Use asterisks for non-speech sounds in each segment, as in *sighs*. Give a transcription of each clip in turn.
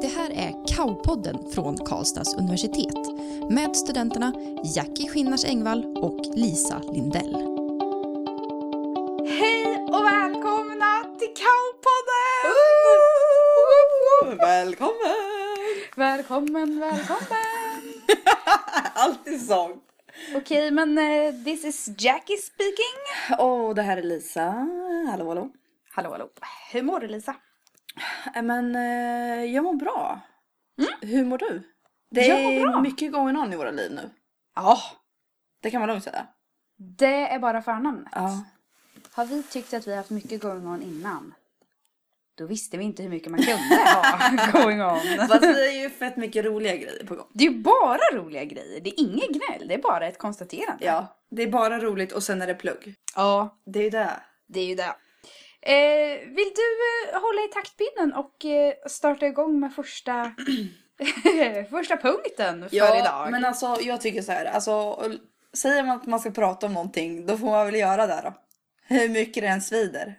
Det här är Kaupodden från Karlstads universitet med studenterna Jackie Skinnars Engvall och Lisa Lindell. Hej och välkomna till Kaupodden! Välkommen! Välkommen, välkommen! *laughs* Alltid sång. Okej, men eh, this is Jackie speaking. Åh, det här är Lisa. Hallå, hallå. Hallå, hallå. Hur mår du Lisa? Äh, Men eh, jag mår bra. Hur mår du? Det Jag mår är bra. mycket going on i våra liv nu. Ja, Det kan man lugnt säga. det är bara förnamnet. Ja. Har vi tyckt att vi har haft mycket going on innan? Då visste vi inte hur mycket man kunde ha *laughs* going on. Fast det är ju fett mycket roliga grejer på gång. Det är ju bara roliga grejer. Det är inget gnäll. Det är bara ett konstaterande. Ja, det är bara roligt och sen är det plugg. Ja, Det är ju det. det är ju det. Eh, vill du eh, hålla i taktpinnen och eh, starta igång med första, *clears throat* *clears throat* första punkten för idag? men alltså jag tycker så här. Alltså, säger man att man ska prata om någonting, då får man väl göra det då. Hur mycket det än svider.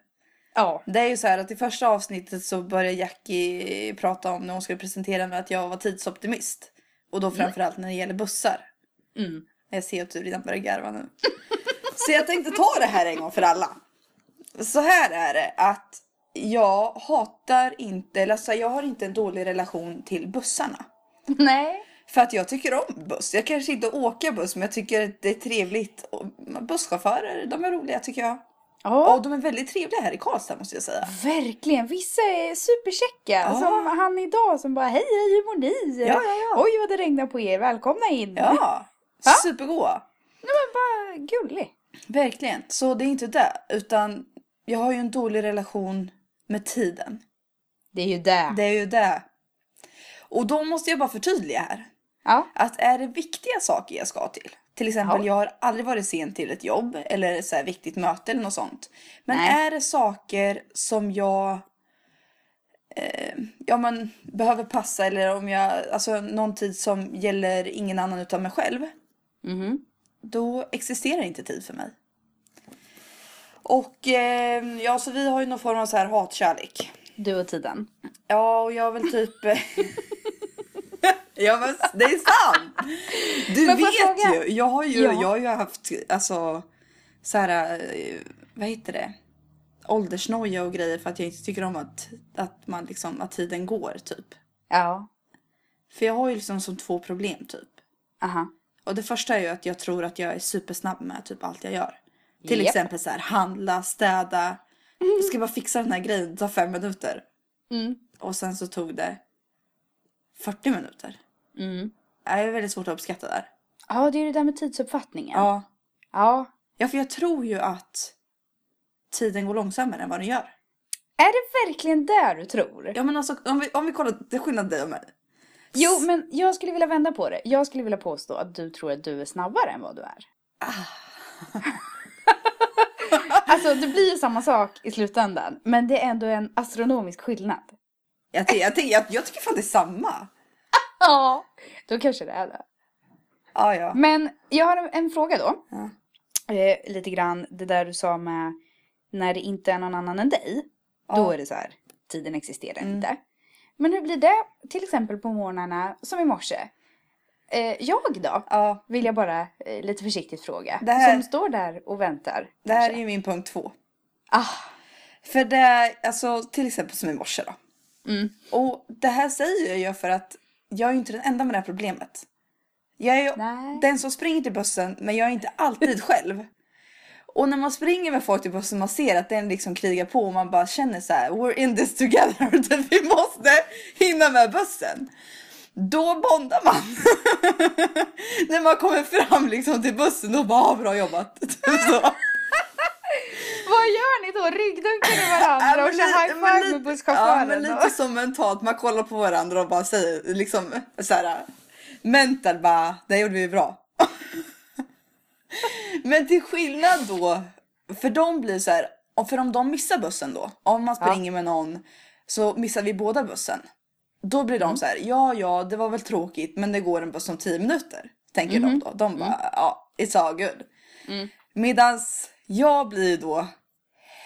Ja. Det är ju så här att i första avsnittet så började Jackie prata om när hon skulle presentera mig att jag var tidsoptimist. Och då framförallt när det gäller bussar. Mm. Jag ser att du redan börjar garva nu. *laughs* Så jag tänkte ta det här en gång för alla. Så här är det att jag hatar inte, eller alltså jag har inte en dålig relation till bussarna. Nej. För att jag tycker om buss. Jag kanske inte åker buss men jag tycker att det är trevligt. Och busschaufförer, de är roliga tycker jag. Ja. Och de är väldigt trevliga här i Karlstad måste jag säga. Verkligen, vissa är superkäcka. Ja. Som han idag som bara hej hej hur mår ni? Ja, ja, ja. Oj vad det regnar på er, välkomna in. Ja, *laughs* Va? supergoda. Nej men bara gullig. Verkligen. Så det är inte det. Utan jag har ju en dålig relation med tiden. Det är ju det. Det är ju det. Och då måste jag bara förtydliga här. Ja. Att är det viktiga saker jag ska till. Till exempel Ja. jag har aldrig varit sen till ett jobb eller så här viktigt möte eller något sånt. Men Nej. är det saker som jag eh, ja, men, behöver passa eller om jag, alltså någon tid som gäller ingen annan utan mig själv. Mhm. då existerar inte tid för mig. Och eh, ja, så vi har ju någon form av så här hatkärlek. Du och tiden. Ja, och jag vill typ... *laughs* ja, men det är sant! Du Men vet ju, jag har ju, Ja. jag har ju haft alltså så här, eh, vad heter det? Åldersnoja och grejer för att jag inte tycker om att, att man liksom, att tiden går typ. Ja. För jag har ju liksom som två problem typ. Aha. Och det första är ju att jag tror att jag är supersnabb med typ allt jag gör. Till Japp. exempel så här handla, städa. Jag ska bara fixa den här grejen, det tar fem minuter. Mm. Och sen så tog det 40 minuter. Mm. Jag är väldigt svårt att uppskatta där. Ja, det är det där med tidsuppfattningen. Ja. Ja. ja, för jag tror ju att tiden går långsammare än vad den gör. Är det verkligen det du tror? Ja men alltså om vi, om vi kollar, det är skillnad dig och mig. Jo, men jag skulle vilja vända på det. Jag skulle vilja påstå att du tror att du är snabbare än vad du är. *laughs* alltså, det blir ju samma sak i slutändan. Men det är ändå en astronomisk skillnad. Jag, jag, jag, jag tycker fan det är samma. *laughs* Ja. Då kanske det är det. Ja, ja. Men jag har en, fråga då. Ja. Eh, lite grann det där du sa med när det inte är någon annan än dig. Då Ja. är det så här, tiden existerar Mm. inte. Men hur blir det till exempel på morgnarna som i morse? Eh, jag då? ja. Vill jag bara eh, lite försiktigt fråga. Här- Som står där och väntar. Det här är kanske. ju min punkt två. Ah, För det är alltså till exempel som i morse då. mm. Och det här säger jag för att jag är ju inte den enda med det här problemet. Jag är ju Nej. den som springer till bussen men jag är inte alltid *laughs* själv. Och när man springer med folk till bussen man ser att den liksom krigar på och man bara känner så här: we're in this together, *laughs* vi måste hinna med bussen. Då bondar man. *laughs* när man kommer fram liksom till bussen då bara ah, bra jobbat. *laughs* Vad gör ni då? Ryggdunkar ni varandra Ja, och kör lite- high five med busschauffören? Ja, men då? lite som mentalt. Man kollar på varandra och bara säger liksom så här. Mental bara, det gjorde vi bra. *laughs* men till skillnad då, för de blir så här, för om de missar bussen då, om man springer med någon så missar vi båda bussen. Då blir Mm. de så här, ja ja det var väl tråkigt men det går en buss om 10 minuter. Tänker de då. De bara, ja it's all good. Mm. Medans jag blir då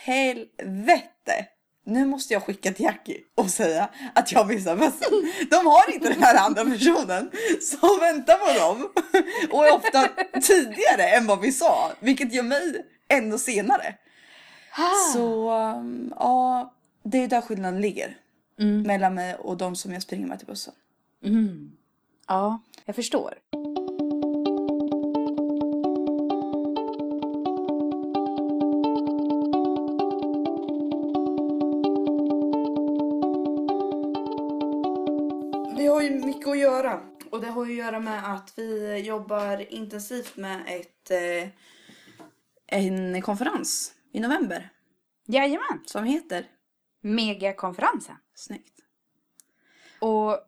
helvete nu måste jag skicka till Jackie och säga att jag missar bussen. *laughs* De har inte den här andra personen som väntar på dem och är ofta tidigare än vad vi sa, vilket gör mig ännu senare. Så um, ja, det är där skillnaden ligger mellan mig och de som jag springer med till bussen. Mm. Ja, jag förstår. Vi har ju mycket att göra och det har ju att göra med att vi jobbar intensivt med ett, eh, en konferens i november Jajamän. som heter Megakonferensen. Snyggt. Och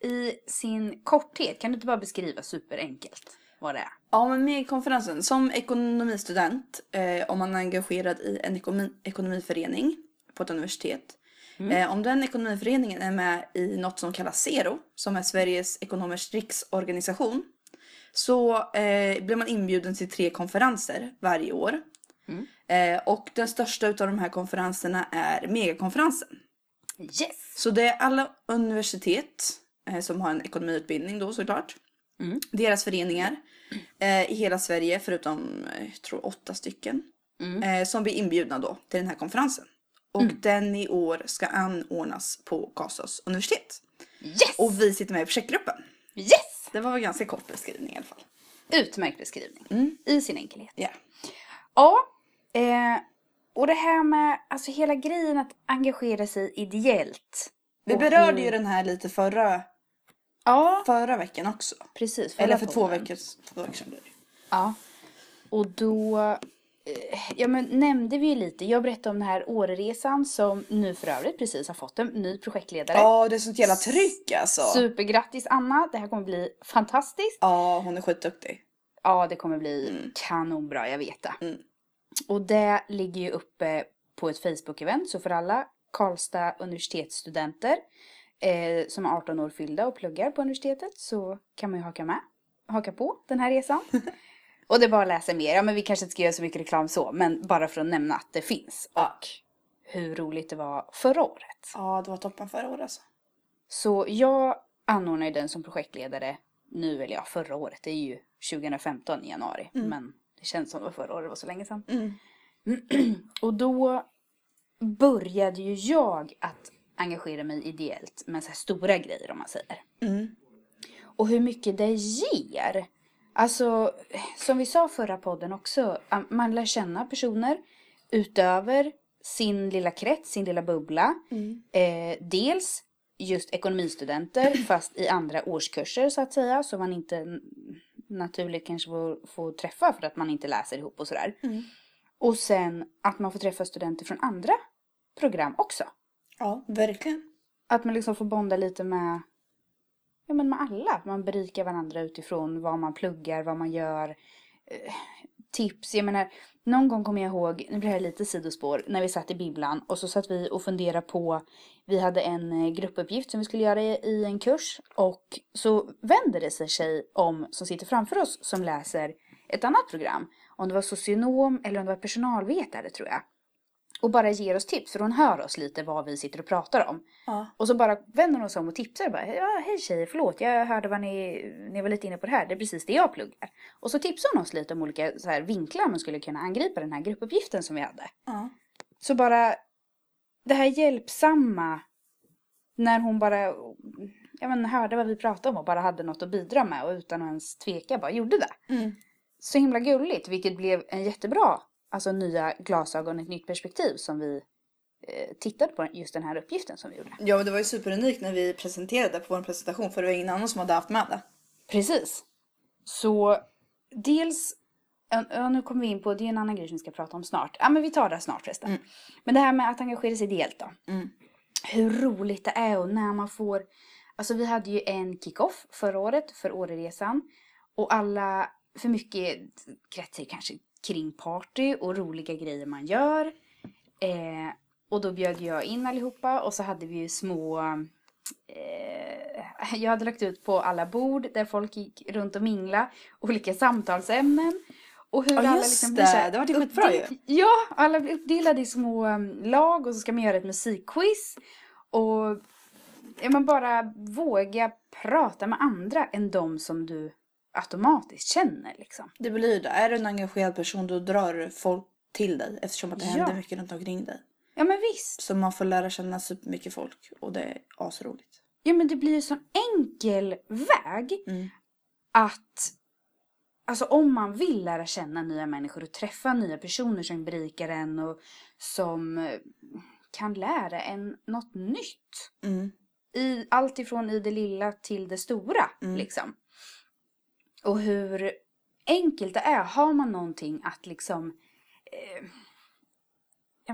i sin korthet, kan du inte bara beskriva superenkelt vad det är? Ja, men med konferensen som ekonomistudent, eh, om man är engagerad i en ekonomi, ekonomiförening på ett universitet. Eh, om den ekonomiföreningen är med i något som kallas ZERO, som är Sveriges ekonomers riksorganisation, så eh, blir man inbjuden till tre konferenser varje år. Eh, och den största av de här konferenserna är megakonferensen. Yes! Så det är alla universitet eh, som har en ekonomiutbildning då såklart. Mm. Deras föreningar eh, i hela Sverige förutom eh, jag tror åtta stycken. Mm. Eh, som blir inbjudna då till den här konferensen. Och den i år ska anordnas på Karlstads universitet. Yes! Och vi sitter med i projektgruppen. yes! Det var en ganska kort beskrivning i alla fall. Utmärkt beskrivning. Mm. I sin enkelhet. Ja. Ja, eh, och det här med alltså hela grejen att engagera sig ideellt. Vi berörde ju den här lite förra, Ja, förra veckan också. precis. Eller för två veckor, två veckor sedan. Ja. Och då eh, ja, men nämnde vi ju lite. Jag berättade om den här Åreresan som nu för övrigt precis har fått en ny projektledare. Ja, det är sånt jävla tryck alltså. Supergrattis Anna, det här kommer bli fantastiskt. Ja, hon är skitduktig. Ja, det kommer bli Mm. kanonbra, jag vet det. Mm. Och det ligger ju uppe på ett Facebook-event, så för alla Karlstad universitetsstudenter eh, som är 18 år fyllda och pluggar på universitetet så kan man ju haka med, haka på den här resan. *laughs* och det är bara att läsa mer. Ja, men vi kanske inte ska göra så mycket reklam så, men bara för att nämna att det finns. Och hur roligt det var förra året. Ja, det var toppen förra året alltså. Så jag anordnar ju den som projektledare nu, eller ja, förra året. Det är ju 2015 i januari. Men det känns som det var förra året, det var så länge sedan. Mm. *clears throat* Och då började ju jag att engagera mig ideellt med så här stora grejer om man säger. Mm. Och hur mycket det ger. Alltså, som vi sa förra podden också, man lär känna personer utöver sin lilla krets, sin lilla bubbla. Eh, dels just ekonomistudenter *clears throat* fast i andra årskurser så att säga. Så man inte naturligt kanske får, får träffa för att man inte läser ihop och sådär. Och sen att man får träffa studenter från andra program också. Ja, verkligen. Att man liksom får bonda lite med, ja, men med alla. Man berikar varandra utifrån vad man pluggar, vad man gör. Eh, tips. Jag menar, någon gång kommer jag ihåg, nu blir det här lite sidospår, när vi satt i bibblan och så satt vi och funderade på, vi hade en eh, gruppuppgift som vi skulle göra i, en kurs och så vänder det sig sig om som sitter framför oss som läser ett annat program. Om det var socionom eller om det var personalvetare tror jag. Och bara ger oss tips, för hon hör oss lite vad vi sitter och pratar om. Ja. Och så bara vänder hon sig om och tipsar. Bara, ja, hej tjejer, förlåt, jag hörde vad ni, ni var lite inne på det här. Det är precis det jag pluggar. Och så tipsar hon oss lite om olika så här, vinklar man skulle kunna angripa den här gruppuppgiften som vi hade. Ja. Så bara det här hjälpsamma när hon bara jag men, hörde vad vi pratade om och bara hade något att bidra med och utan att ens tveka bara gjorde det. Mm. Så himla gulligt, vilket blev en jättebra, alltså nya glasögon, ett nytt perspektiv som vi eh, tittade på just den här uppgiften som vi gjorde. Ja, men det var ju superunikt när vi presenterade på vår presentation för det var ingen annan som hade haft med det. Precis. Så dels, ja, nu kommer vi in på, det är en annan grej som vi ska prata om snart. Ja men vi tar det snart förresten. Men det här med att engagera sig ideellt då. Mm. Hur roligt det är och när man får, alltså vi hade ju en kick-off förra året för Åreresan. Och alla, för mycket kretsar kanske kring party och roliga grejer man gör. Eh, och då bjöd jag in allihopa och så hade vi ju små eh, jag hade lagt ut på alla bord där folk gick runt och mingla olika samtalsämnen. Och hur Ja, alla liksom det. blir så här Det var ju skitbra ju. Ja, alla blir uppdelade i små um, lag och så ska man göra ett musikquiz. Och ja, man bara våga prata med andra än de som du automatiskt känner liksom. Det blir det. Är du en engagerad person då drar folk till dig eftersom att det Ja. händer mycket runt omkring dig. Ja men visst. Så man får lära känna supermycket folk och det är asroligt. Ja men det blir ju sån enkel väg Mm. att Alltså om man vill lära känna nya människor och träffa nya personer som berikar en och som eh, kan lära en något nytt. Mm. I, allt ifrån i det lilla till det stora Mm. liksom. Och hur enkelt det är. Har man någonting att liksom eh,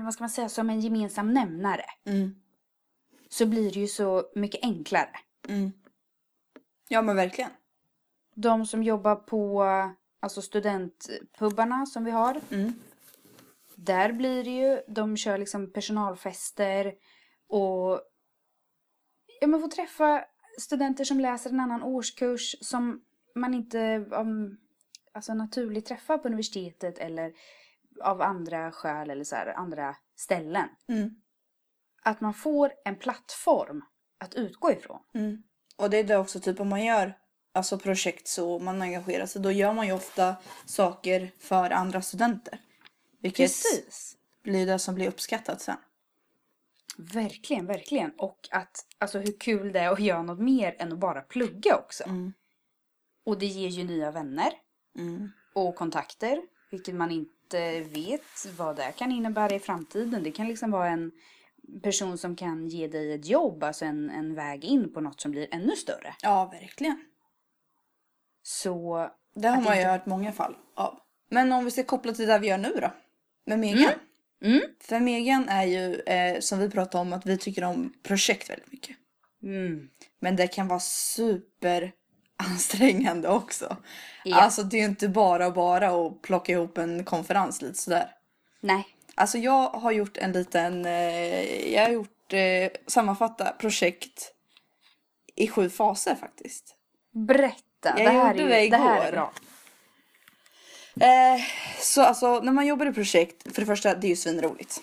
vad ska man säga, som en gemensam nämnare Mm. så blir det ju så mycket enklare. Mm. Ja men verkligen. De som jobbar på alltså studentpubbarna som vi har. Mm. Där blir det ju, de kör liksom personalfester och ja, man får träffa studenter som läser en annan årskurs som man inte um, alltså naturligt träffar på universitetet eller av andra skäl eller så här, andra ställen. Mm. Att man får en plattform att utgå ifrån. Mm. Och det är det också typ om man gör alltså projekt så man engagerar sig då gör man ju ofta saker för andra studenter. Vilket Precis. blir det som blir uppskattat sen. Verkligen, verkligen. Och att, alltså hur kul det är att göra något mer än att bara plugga också. Mm. Och det ger ju nya vänner Mm. och kontakter. Vilket man inte vet vad det kan innebära i framtiden. Det kan liksom vara en person som kan ge dig ett jobb, alltså en, en väg in på något som blir ännu större. Ja verkligen. Så, Det har man ju inte- hört många fall av. Men om vi ska koppla till det vi gör nu då. Med Megan. mm, För Megan är ju eh, som vi pratade om att vi tycker om projekt väldigt mycket. mm, Men det kan vara super ansträngande också. Ja. Alltså det är ju inte bara bara att plocka ihop en konferens lite sådär. nej. Alltså jag har gjort en liten, eh, jag har gjort eh, sammanfatta projekt i sju faser faktiskt. Berätta. Jag det, här gjorde är det ju, det här igår. är bra. Eh, så alltså när man jobbar i projekt, för det första det är ju svinroligt.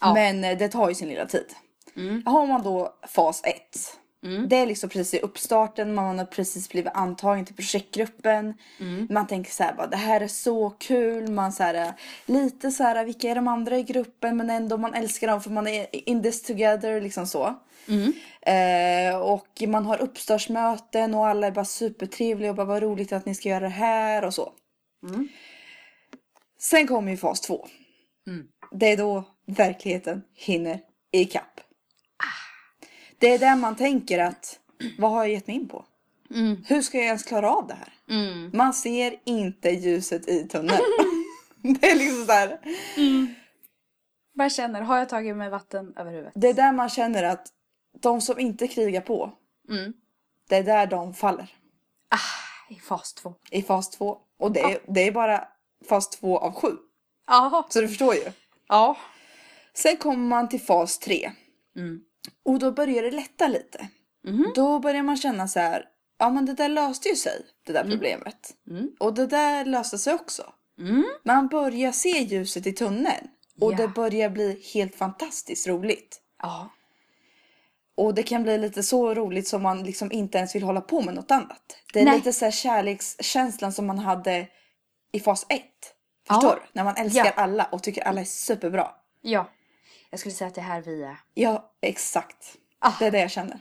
Ja. Men eh, det tar ju sin lilla tid. Mm. Har man då fas 1. Mm. Det är liksom precis i uppstarten, man har precis blivit antagen till projektgruppen. Mm. Man tänker så här, bara, det här är så kul. Man så här, lite så här, vilka är de andra i gruppen? Men ändå man älskar dem för man är in this together, liksom så. Mm. Eh, och man har uppstartsmöten och alla är bara supertrevliga och bara vad roligt att ni ska göra det här och så. Mm. Sen kommer ju fas två. Mm. Det är då verkligheten hinner ikapp. Det är där man tänker att vad har jag gett mig in på? Mm. Hur ska jag ens klara av det här? Mm. Man ser inte ljuset i tunneln. *laughs* det är liksom så här. Bara känner, har jag tagit mig vatten över huvudet? Det är där man känner att de som inte krigar på, Mm. det är där de faller. Ah, i fas två. I fas två. Och det är, det är bara fas två av sju. Jaha. Så du förstår ju. Ja. Sen kommer man till fas tre. Mm. Och då börjar det lätta lite. Mhm. Då börjar man känna så här, ja men det där löste ju sig, det där problemet. Mm. Och det där löste sig också. Mm. Man börjar se ljuset i tunneln. Och Ja. det börjar bli helt fantastiskt roligt. Ja. Och det kan bli lite så roligt som man liksom inte ens vill hålla på med något annat. Det är Nej. lite så här kärlekskänslan som man hade i fas 1. Förstår Ja. du? När man älskar Ja. alla och tycker alla är superbra. Ja. Jag skulle säga att det är här vi är. Ja, exakt. Ah. Det är det jag känner.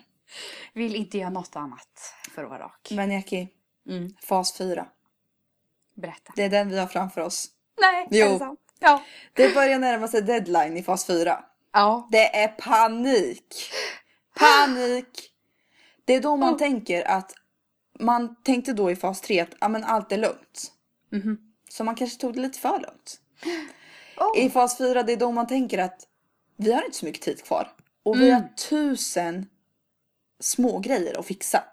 Vill inte göra något annat för att vara rak. Men Jackie, Mm. fas 4. Berätta. Det är den vi har framför oss. Nej, Jo. är det sant? Ja. Det börjar närma sig deadline i fas 4. Ja. Det är panik. Panik. Det är då man Oh. tänker att man tänkte då i fas 3 att ja, men allt är lugnt. Mhm. Så man kanske tog det lite för lugnt. Oh. I fas 4 det är då man tänker att vi har inte så mycket tid kvar. Och vi Mm. har tusen små grejer att fixa.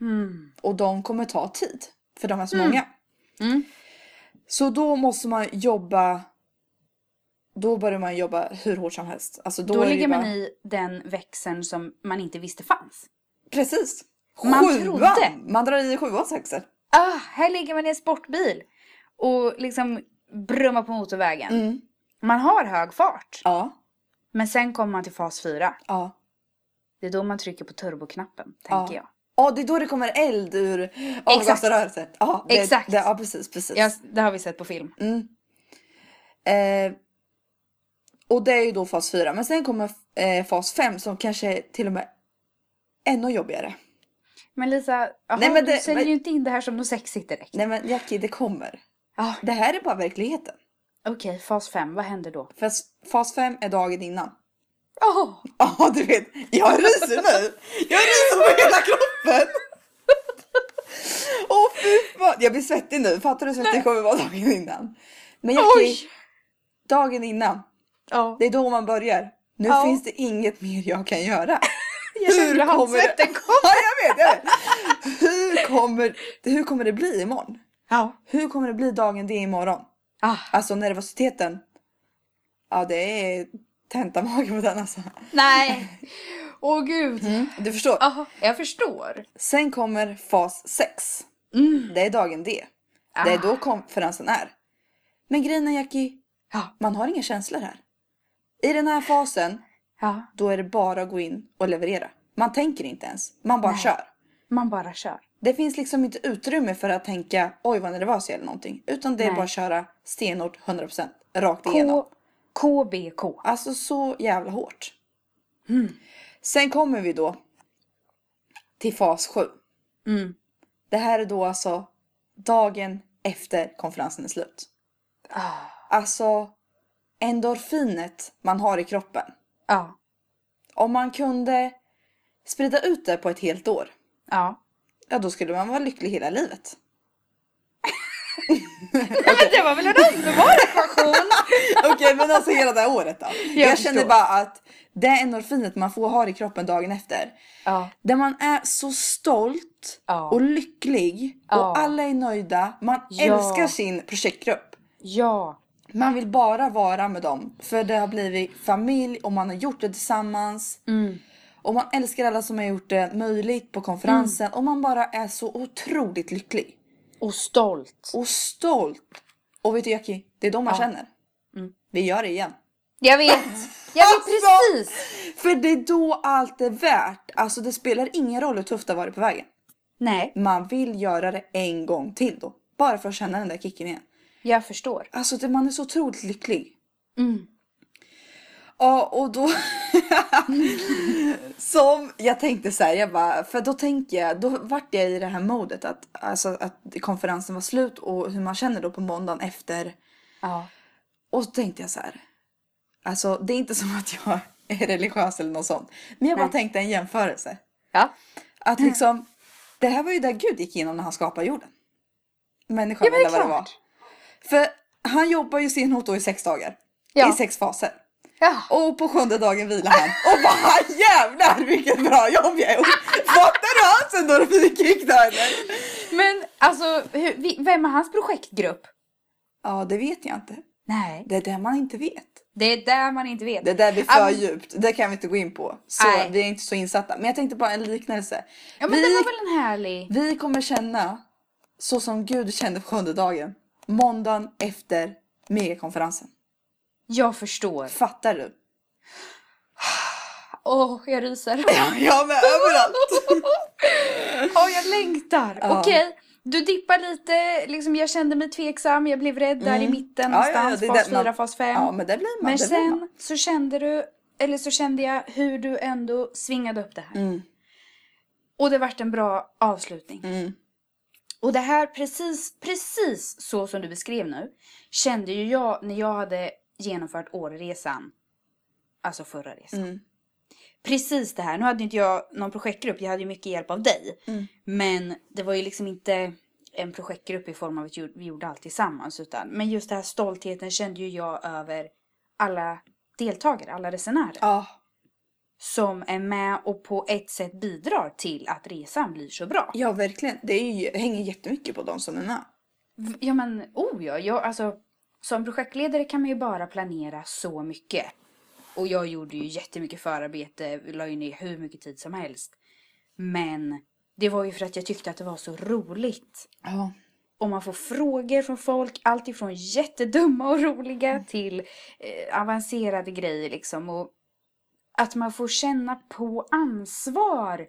Mm. Och de kommer ta tid. För de är så Mm. många. Mm. Så då måste man jobba. Då börjar man jobba hur hårt som helst. Alltså då, Då ligger man bara- i den växeln som man inte visste fanns. Precis. Man Sjuan! trodde. Man drar i sjuans växel. Ah, här ligger man i en sportbil. och liksom brummar på motorvägen. Mm. Man har hög fart. Ja. Men sen kommer man till fas 4. Ja. Det är då man trycker på turboknappen, Ja. tänker jag. Ja, det är då det kommer eld ur avgasröret. Ja, det, Exakt. Det, ja, precis, precis. Ja, det har vi sett på film. Mm. Eh, och det är ju då fas 4. Men sen kommer eh, fas 5 som kanske är till och med ännu jobbigare. Men Lisa, aha, Nej, men du det- säljer men- ju inte in det här som något sexigt direkt. Nej men Jackie, det kommer. Ah, Det här är bara verkligheten. Okej, fas 5, vad händer då? För fas 5 är dagen innan. Åh! Ja, du vet. Jag ryser nu. Jag ryser på hela kroppen. Åh fy fan. Jag blir svettig nu. Fattar du hur svettig jag kommer vara dagen innan? Men Jackie, Oj! dagen innan. Ja, Det är då man börjar. Nu Ja. finns det inget mer jag kan göra. *laughs* jag kände handsvetten kom. *laughs* Ja, jag vet, jag vet. Hur kommer, hur kommer det bli imorgon? Ja. Hur kommer det bli dagen det är imorgon? Ah, Alltså nervositeten. Ja, det är tentamage på den alltså. nej! *laughs* Åh gud. Du förstår. Aha, jag förstår. Sen kommer fas 6. Mm. Det är dagen D. Det är Ah. då konferensen är. Men grejen är Jackie, Ja, man har inga känslor här. I den här fasen, ja. då är det bara att gå in och leverera. Man tänker inte ens, man bara Nej. kör. Man bara kör. Det finns liksom inte utrymme för att tänka oj vad nervös jag är eller någonting. Utan det är Nej. bara att köra stenhårt 100% rakt igenom. K, KBK. Alltså så jävla hårt. Mm. Sen kommer vi då till fas 7. Mm. Det här är då alltså dagen efter konferensen är slut. Ah. Alltså endorfinet man har i kroppen. Ja. Om man kunde sprida ut det på ett helt år. Ja. Ja, då skulle man vara lycklig hela livet. *laughs* Men det var väl en underbar ekvation? *laughs* Okej, men alltså hela det här året då. Jag, förstår. känner bara att det endorfinet man får ha i kroppen dagen efter. Ja. Där man är så stolt Ja. och lycklig Ja. och alla är nöjda. Man älskar sin projektgrupp. Ja. Man vill bara vara med dem för det har blivit familj och man har gjort det tillsammans. Mm. Och man älskar alla som har gjort det möjligt på konferensen och man bara är så otroligt lycklig. Och stolt. Och stolt. Och vet du Jackie, det är då man Ja. känner. Mm. Vi gör det igen. Jag vet. Jag vet *laughs* Alltså! precis. För det är då allt är värt. Alltså det spelar ingen roll hur tufft det har varit på vägen. Nej, Man vill göra det en gång till då. Bara för att känna den där kicken igen. jag förstår. Alltså det, man är så otroligt lycklig. Mm. Ja och då *laughs* *laughs* Som jag tänkte så här, jag bara, för då tänker jag, då vart jag i det här modet att, alltså, att konferensen var slut och hur man känner då på måndagen efter. Ja. Och så tänkte jag så här. Alltså det är inte som att jag *laughs* är religiös eller något sånt. Men jag bara Nej. tänkte en jämförelse. Ja. Att liksom, det här var ju där Gud gick igenom när han skapade jorden. Människan Ja, men det är eller vad det var. klart. För han jobbar ju stenhårt då i sex dagar. Ja. I sex faser. Ja. Och på sjunde dagen vilar han. Och bara jävlar vilket bra jobb jag gjort. Fattar du hans endorfinkick då eller? Men alltså, hur, vem är hans projektgrupp? Ja det vet jag inte. Nej. Det är det man inte vet. Det är där man inte vet. Det där blir för men- djupt. Det kan vi inte gå in på. Så Nej. vi är inte så insatta. Men jag tänkte bara en liknelse. Ja men vi, det var väl en härlig... vi kommer känna så som Gud kände på sjunde dagen. Måndagen efter megakonferensen. Jag förstår. Fattar du? *sighs* Åh, jag ryser. Ja, jag med överallt. *laughs* Åh, jag längtar. Ja. Okej, du dippar lite. Liksom, jag kände mig tveksam. Jag blev rädd där i mitten Mm. Ja, ja, ja, någonstans. det är fas där man- 4, fas 5. Ja men det blir man. men sen så kände du, eller så kände jag hur du ändå svingade upp det här. Mm, Och det vart en bra avslutning. mm, Och det här precis, precis så som du beskrev nu kände ju jag när jag hade genomfört Åreresan. Alltså förra resan. mm, Precis det här. Nu hade inte jag någon projektgrupp. Jag hade ju mycket hjälp av dig. Mm. Men det var ju liksom inte en projektgrupp i form av att vi gjorde allt tillsammans. Utan, men just den här stoltheten kände ju jag över alla deltagare, alla resenärer. Ja. Som är med och på ett sätt bidrar till att resan blir så bra. ja verkligen. Det är ju, hänger jättemycket på de som är med. Ja men oh ja, jag, alltså som projektledare kan man ju bara planera så mycket. Och jag gjorde ju jättemycket förarbete, la ju ner hur mycket tid som helst. Men det var ju för att jag tyckte att det var så roligt. Ja. Och man får frågor från folk, allt ifrån jättedumma och roliga till eh, avancerade grejer liksom. Och att man får känna på ansvar.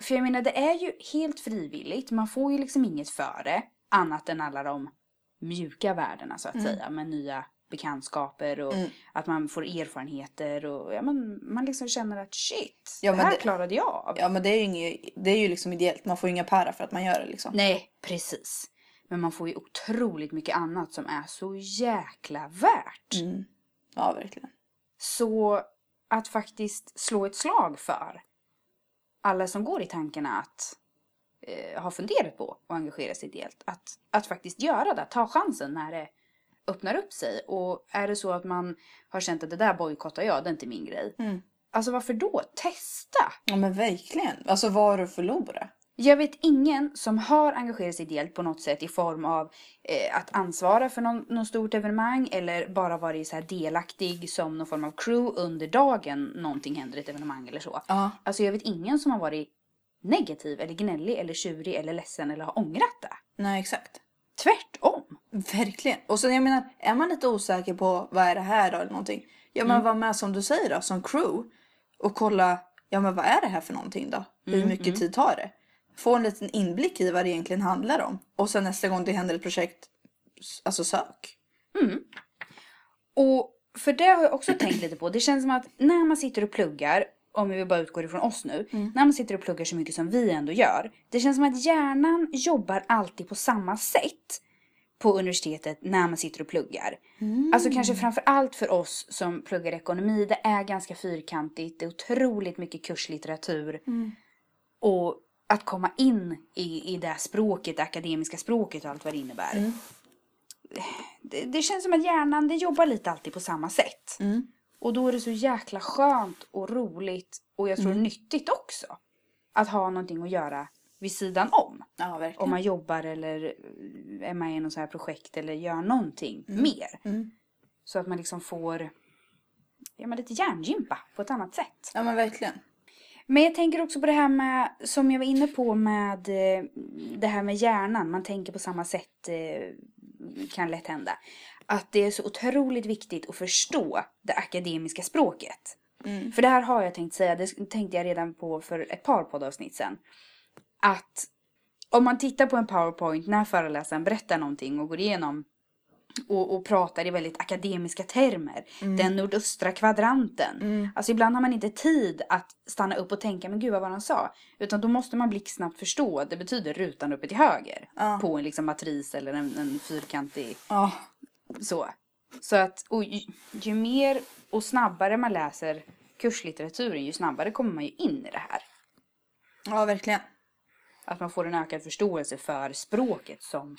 För jag menar, det är ju helt frivilligt. Man får ju liksom inget för det. Annat än alla de mjuka värdena så att säga. Med nya bekantskaper och Mm. att man får erfarenheter och ja, men, man liksom känner att shit, Ja, det här det- klarade jag av. Ja men det är ju, inget, det är ju liksom ideellt. Man får ju inga para för att man gör det liksom. Nej, precis. Men man får ju otroligt mycket annat som är så jäkla värt. Mm. Ja verkligen. Så att faktiskt slå ett slag för alla som går i tankarna att eh, ha funderat på att engagera sig ideellt. Att, att faktiskt göra det, ta chansen när det öppnar upp sig. Och är det så att man har känt att det där bojkottar jag, det är inte min grej. Mm. Alltså varför då? Testa! Ja men verkligen. Alltså vad har du att förlora? Jag vet ingen som har engagerat sig ideellt på något sätt i form av eh, att ansvara för någon, någon stort evenemang eller bara varit så här delaktig som någon form av crew under dagen någonting händer i ett evenemang eller så. Ja. Alltså jag vet ingen som har varit negativ eller gnällig eller tjurig eller ledsen eller har ångrat det. Nej exakt. Tvärtom. Verkligen. Och sen jag menar, är man lite osäker på vad är det här då eller någonting. Ja men var med som du säger då, som crew. Och kolla, ja men vad är det här för någonting då? Hur mycket tid tar det? Få en liten inblick i vad det egentligen handlar om. Och sen nästa gång det händer ett projekt, alltså sök. Och för det har jag också tänkt lite på. Det känns som att när man sitter och pluggar, om vi bara utgår ifrån oss nu. När man sitter och pluggar så mycket som vi ändå gör. Det känns som att hjärnan jobbar alltid på samma sätt på universitetet när man sitter och pluggar. Alltså kanske framför allt för oss som pluggar ekonomi. Det är ganska fyrkantigt. Det är otroligt mycket kurslitteratur. Och att komma in i, i det språket, det akademiska språket och allt vad det innebär. Det, det känns som att hjärnan det jobbar lite alltid på samma sätt. Och då är det så jäkla skönt och roligt och jag tror nyttigt också. Att ha någonting att göra vid sidan om. Ja verkligen. Om man jobbar eller är med i något så här projekt eller gör någonting mer. Mm. Så att man liksom får ja, men lite hjärngympa på ett annat sätt. Ja men verkligen. Men jag tänker också på det här med, som jag var inne på med eh, det här med hjärnan. Man tänker på samma sätt, eh, kan lätt hända. Att det är så otroligt viktigt att förstå det akademiska språket. Mm. För det här har jag tänkt säga, det tänkte jag redan på för ett par poddavsnitt sedan. Att om man tittar på en powerpoint när föreläsaren berättar någonting och går igenom och, och pratar i väldigt akademiska termer. Den nordöstra kvadranten. Alltså ibland har man inte tid att stanna upp och tänka, men gud vad var han sa? Utan då måste man blixtsnabbt förstå att det betyder rutan uppe till höger. Ja. På en liksom matris eller en, en fyrkantig Ja. Så. Så att och ju, ju mer och snabbare man läser kurslitteraturen, ju snabbare kommer man ju in i det här. Ja verkligen. Att man får en ökad förståelse för språket som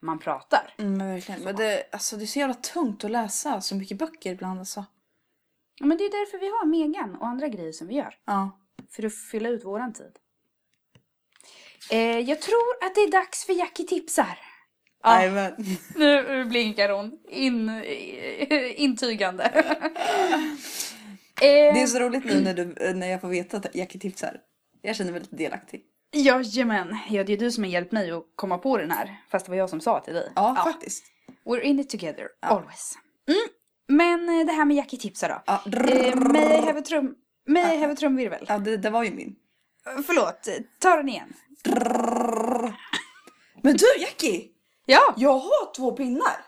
man pratar. Mm, men verkligen. Men det, alltså, det är så jävla tungt att läsa så mycket böcker ibland alltså. Ja, Men det är därför vi har Megan och andra grejer som vi gör. Ja. För att fylla ut våran tid. Eh, jag tror att det är dags för Jackie tipsar. Ja. *laughs* Nu blinkar hon. In, intygande. *laughs* Det är eh, så roligt nu när, du, när jag får veta att Jackie tipsar. Jag känner mig lite delaktig. Jajamän. Ja, det är du som har hjälpt mig att komma på den här. Fast det var jag som sa till dig. Ja, faktiskt. We're in it together, always. Mm. Men eh, det här med Jackie tipsar då. Ja, Eh, may I have a trum... May I have a trumvirvel? ja det, det var ju min. Eh, Förlåt, eh, ta den igen. Men du Jackie! Ja! Jag har två pinnar.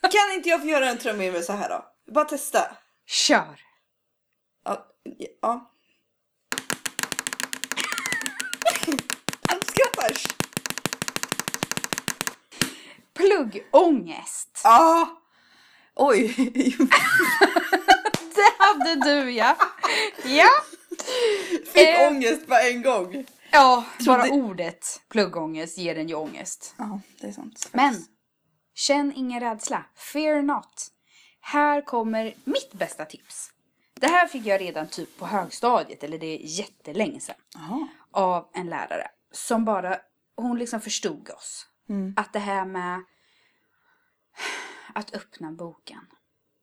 *laughs* kan inte jag få göra en trumvirvel så här då? Bara testa. Kör! Ja. ja. *laughs* Han skrattar. Pluggångest. Ja. Oj. *laughs* Det hade du ja. Ja. Fick Eh. ångest på en gång. Ja, bara Trodde- ordet pluggångest ger en ju ångest. Ja, det är sant. Men, känn ingen rädsla. Fear not. Här kommer mitt bästa tips. Det här fick jag redan typ på högstadiet, eller det är jättelänge sedan. Jaha. Av en lärare. Som bara, hon liksom förstod oss. Mm. Att det här med att öppna boken.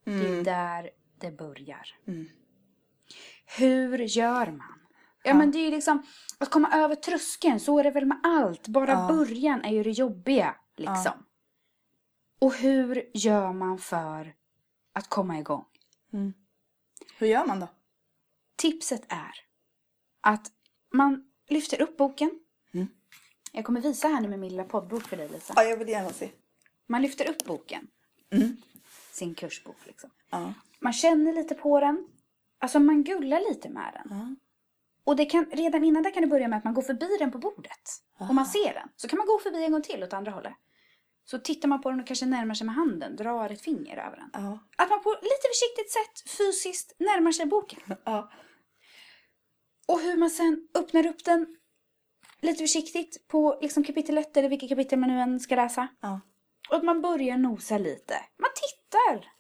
Det är där det börjar. Mm. Hur gör man? Ja, men det är ju liksom att komma över tröskeln, så är det väl med allt. Bara Ja. början är ju det jobbiga liksom. Och hur gör man för att komma igång? Hur gör man då? Tipset är att man lyfter upp boken. Mm. Jag kommer visa här nu med min lilla poddbok för dig Lisa. Ja, jag vill gärna se. Man lyfter upp boken. Mm. Sin kursbok liksom. Ja. Man känner lite på den. Alltså man gullar lite med den. Ja. Och det kan, redan innan det kan det börja med att man går förbi den på bordet. Och man ser den. Så kan man gå förbi en gång till åt andra hållet. Så tittar man på den och kanske närmar sig med handen, drar ett finger över den. Ja. Att man på lite försiktigt sätt fysiskt närmar sig boken. *laughs* Ja. Och hur man sen öppnar upp den lite försiktigt på liksom kapitel 1 eller vilket kapitel man nu än ska läsa. Och att man börjar nosa lite. Man tittar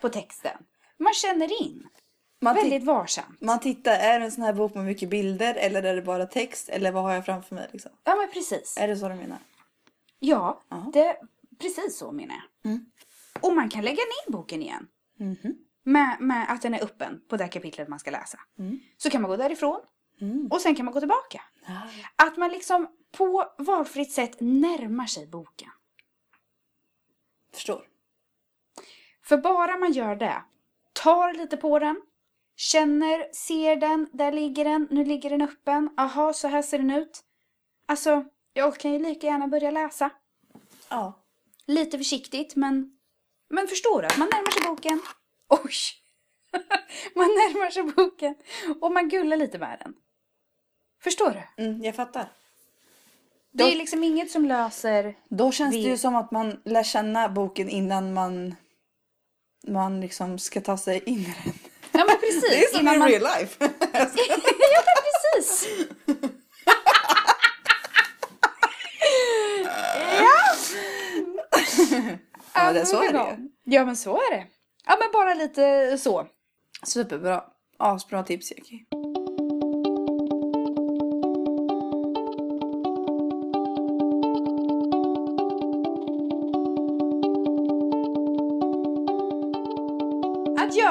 på texten. Man känner in. Man, Väldigt varsamt. man tittar, är det en sån här bok med mycket bilder eller är det bara text? Eller vad har jag framför mig liksom? Ja men precis. Är det så du menar? Ja, Ja. det, precis så menar jag. Mm. Och man kan lägga ner boken igen. Mhm. Med, med att den är öppen på det kapitlet man ska läsa. Mm. Så kan man gå därifrån Mm. och sen kan man gå tillbaka. Ja. Att man liksom på valfritt sätt närmar sig boken. Förstår. För bara man gör det, tar lite på den, känner, ser den, där ligger den, nu ligger den öppen, aha så här ser den ut. Alltså, jag kan ju lika gärna börja läsa. Ja. Lite försiktigt men, men förstår du? Man närmar sig boken. Oj! *laughs* man närmar sig boken och man gullar lite med den. Förstår du? Mm, jag fattar. Det är Då- liksom inget som löser... Då känns Vi- det ju som att man lär känna boken innan man man liksom ska ta sig in i den. Men precis. Det är som i man... real life. *laughs* *laughs* ja men precis. *laughs* ja. Ja, det, så är det. Ja men så är det. Ja men bara lite så. Superbra. Asbra tips Jackie.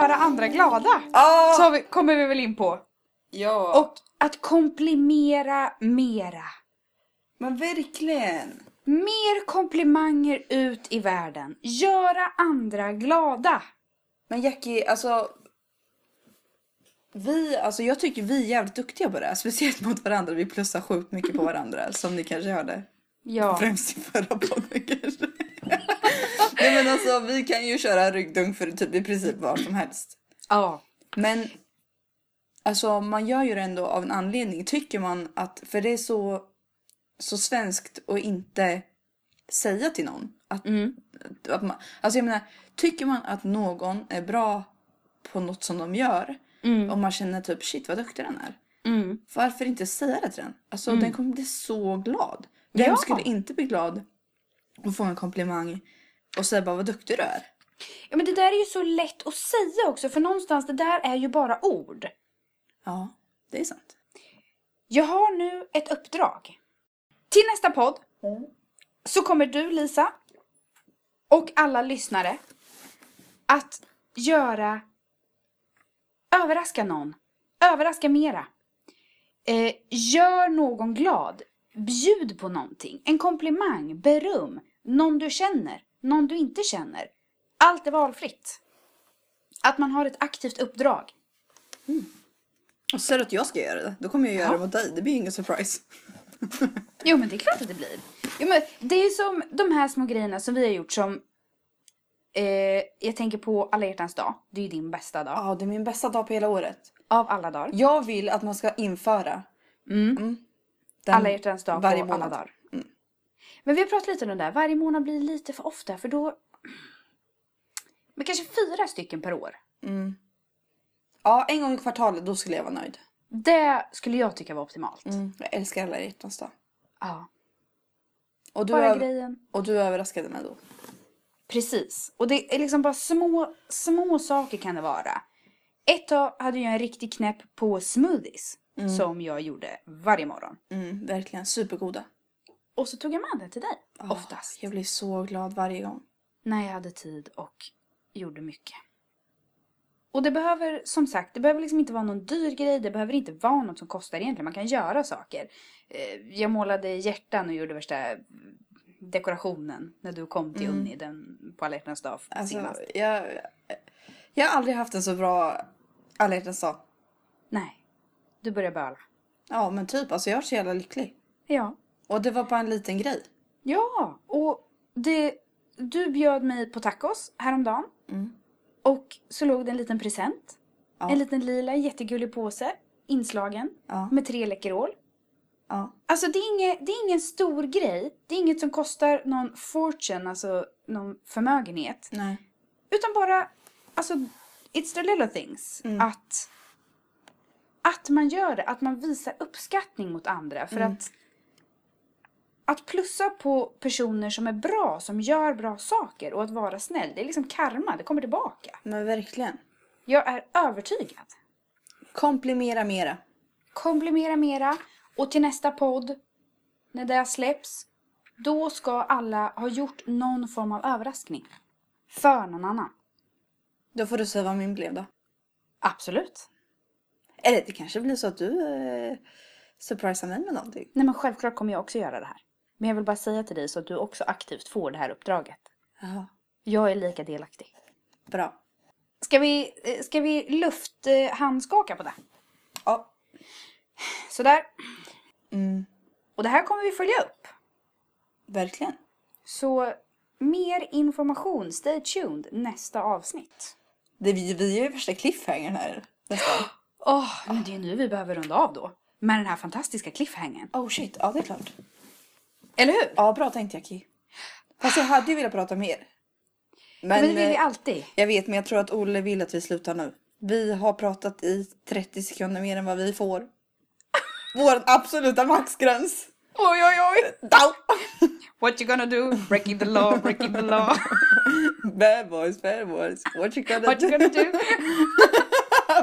Göra andra glada. Ah! Så vi, kommer vi väl in på. Ja. Och att komplimera mera. Men verkligen. Mer komplimanger ut i världen. Göra andra glada. Men Jackie, alltså. Vi, alltså jag tycker vi är jävligt duktiga på det. Speciellt mot varandra. Vi plussar sjukt mycket på varandra. som ni kanske hörde. Ja. Främst i förra podden kanske. *laughs* Nej men alltså vi kan ju köra ryggdunk för typ i princip vad som helst. Ja. Men alltså man gör ju det ändå av en anledning. Tycker man att, för det är så, så svenskt att inte säga till någon. Att, Mm. att man, alltså jag menar, tycker man att någon är bra på något som de gör Mm. och man känner typ shit vad duktig den är. Mm. Varför inte säga det till den? Alltså den kommer bli så glad. Vem Ja. skulle inte bli glad och få en komplimang och säga bara vad duktig du är? Ja men det där är ju så lätt att säga också för någonstans det där är ju bara ord. Ja, det är sant. Jag har nu ett uppdrag. Till nästa podd så kommer du Lisa och alla lyssnare att göra överraska någon. Överraska mera. Eh, gör någon glad. Bjud på någonting. En komplimang, beröm, någon du känner, någon du inte känner. Allt är valfritt. Att man har ett aktivt uppdrag. Och så säger du att jag ska göra det. Då kommer jag göra Ja. det mot dig. Det blir ingen surprise. *laughs* Jo men det är klart att det blir. Jo, men det är som de här små grejerna som vi har gjort som eh, jag tänker på alla hjärtans dag. Det är ju din bästa dag. Ja, det är min bästa dag på hela året. Av alla dagar. Jag vill att man ska införa Mm. Den Alla hjärtans dag varje på alla dagar. Men vi har pratat lite om det där. Varje månad blir lite för ofta för då... Men kanske fyra stycken per år. Mm. Ja, en gång i kvartalet då skulle jag vara nöjd. Det skulle jag tycka var optimalt. Mm. Jag älskar alla hjärtans dag. Ja. Och du, Bara grejen. och du överraskade mig då. Precis. Och det är liksom bara små, små saker kan det vara. Ett tag hade jag en riktig knäpp på smoothies. Som jag gjorde varje morgon. Mm, verkligen supergoda. Och så tog jag med den till dig. Ah, Oftast. Jag blir så glad varje gång. När jag hade tid och gjorde mycket. Och det behöver, som sagt, det behöver liksom inte vara någon dyr grej. Det behöver inte vara något som kostar egentligen. Man kan göra saker. Eh, Jag målade hjärtan och gjorde värsta dekorationen när du kom till Unni den, på alla dag Alltså, senast. jag, jag har aldrig haft en så bra alla dag. Nej, du börjar böla. Ja men typ, alltså jag är så jävla lycklig. Ja. Och det var bara en liten grej. Ja, och det, du bjöd mig på tacos häromdagen. Mm. Och så låg det en liten present. Ja. En liten lila jättegullig påse. Inslagen. Ja. Med tre Läkerol. Ja. Alltså det är, inget, det är ingen stor grej. Det är inget som kostar någon fortune, alltså någon förmögenhet. Nej. Utan bara, alltså, it's the little things. Mm. Att, att man gör det, att man visar uppskattning mot andra. För Mm. att, att plussa på personer som är bra, som gör bra saker och att vara snäll, det är liksom karma, det kommer tillbaka. Men verkligen. Jag är övertygad. Komplimera mera. Komplimera mera och till nästa podd, när det släpps, då ska alla ha gjort någon form av överraskning. För någon annan. Då får du säga vad min blev då. Absolut. Eller det kanske blir så att du eh, surprisar mig med någonting. Nej men självklart kommer jag också göra det här. Men jag vill bara säga till dig så att du också aktivt får det här uppdraget. Jaha. Jag är lika delaktig. Bra. Ska vi, eh, ska vi lufthandskaka på det? Ja. Sådär. Mm. Och det här kommer vi följa upp. Verkligen. Så mer information, stay tuned, nästa avsnitt. Det, vi, vi är ju värsta cliffhangern här nästan. Åh, men det är nu vi behöver runda av då. Med den här fantastiska cliffhangern. Oh shit, ja det är klart. Eller hur? Ja, bra tänkt Jackie. Fast jag hade ju velat prata mer. Men, Men det vill vi eh, alltid. jag vet, men jag tror att Olle vill att vi slutar nu. Vi har pratat i 30 sekunder mer än vad vi får. Vår absoluta maxgräns. Oj, oj, oj! What you gonna do? Breaking the law, breaking the law. *laughs* Bad boys, bad boys. What you gonna What you gonna do? *laughs*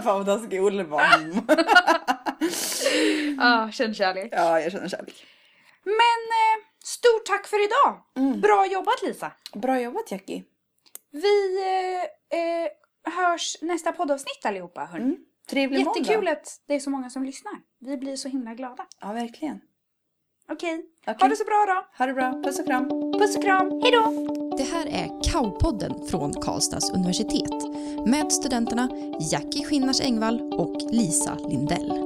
*laughs* Var. *laughs* Mm. Ah, känn kärlek. Ja, jag känner kärlek. Men eh, stort tack för idag. Mm. Bra jobbat Lisa. Bra jobbat Jackie. Vi eh, eh, hörs nästa poddavsnitt allihopa. Hörni. Mm. Trevlig Jättekul måndag. att det är så många som lyssnar. Vi blir så himla glada. Ja, verkligen. Okej, Okej. ha det så bra då. Ha det bra. Puss och kram. Puss och kram, hejdå! Det här är Kaupodden från Karlstads universitet med studenterna Jackie Skinnars Engvall och Lisa Lindell.